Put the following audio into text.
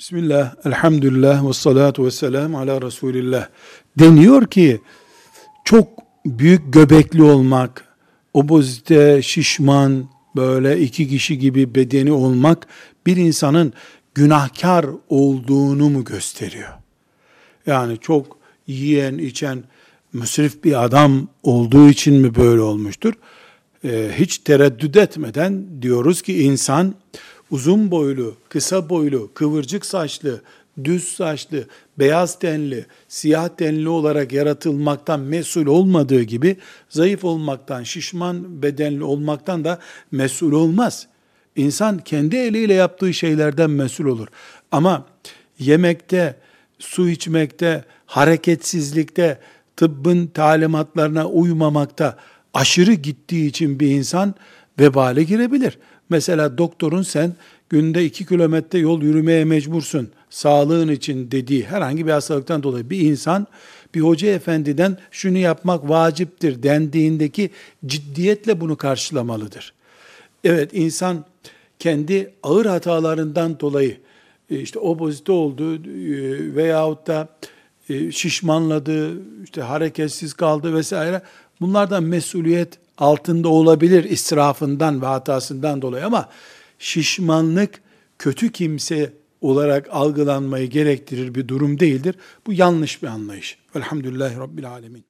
Bismillah, elhamdülillah ve salatu ve selam ala Resulillah. Deniyor ki çok büyük göbekli olmak, obezite, şişman, böyle iki kişi gibi bedeni olmak bir insanın günahkar olduğunu mu gösteriyor? Yani çok yiyen, içen, müsrif bir adam olduğu için mi böyle olmuştur? Ee, hiç tereddüt etmeden diyoruz ki insan uzun boylu, kısa boylu, kıvırcık saçlı, düz saçlı, beyaz tenli, siyah tenli olarak yaratılmaktan mesul olmadığı gibi zayıf olmaktan, şişman bedenli olmaktan da mesul olmaz. İnsan kendi eliyle yaptığı şeylerden mesul olur. Ama yemekte, su içmekte, hareketsizlikte, tıbbın talimatlarına uymamakta aşırı gittiği için bir insan vebale girebilir. Mesela doktorun sen günde iki kilometre yol yürümeye mecbursun sağlığın için dediği herhangi bir hastalıktan dolayı bir insan bir hoca efendiden şunu yapmak vaciptir dendiğindeki ciddiyetle bunu karşılamalıdır. Evet insan kendi ağır hatalarından dolayı e, işte obezite oldu e, veyahut da e, şişmanladı, işte hareketsiz kaldı vesaire. Bunlardan mesuliyet altında olabilir israfından ve hatasından dolayı ama şişmanlık kötü kimse olarak algılanmayı gerektirir bir durum değildir. Bu yanlış bir anlayış. Velhamdülillahi Rabbil Alemin.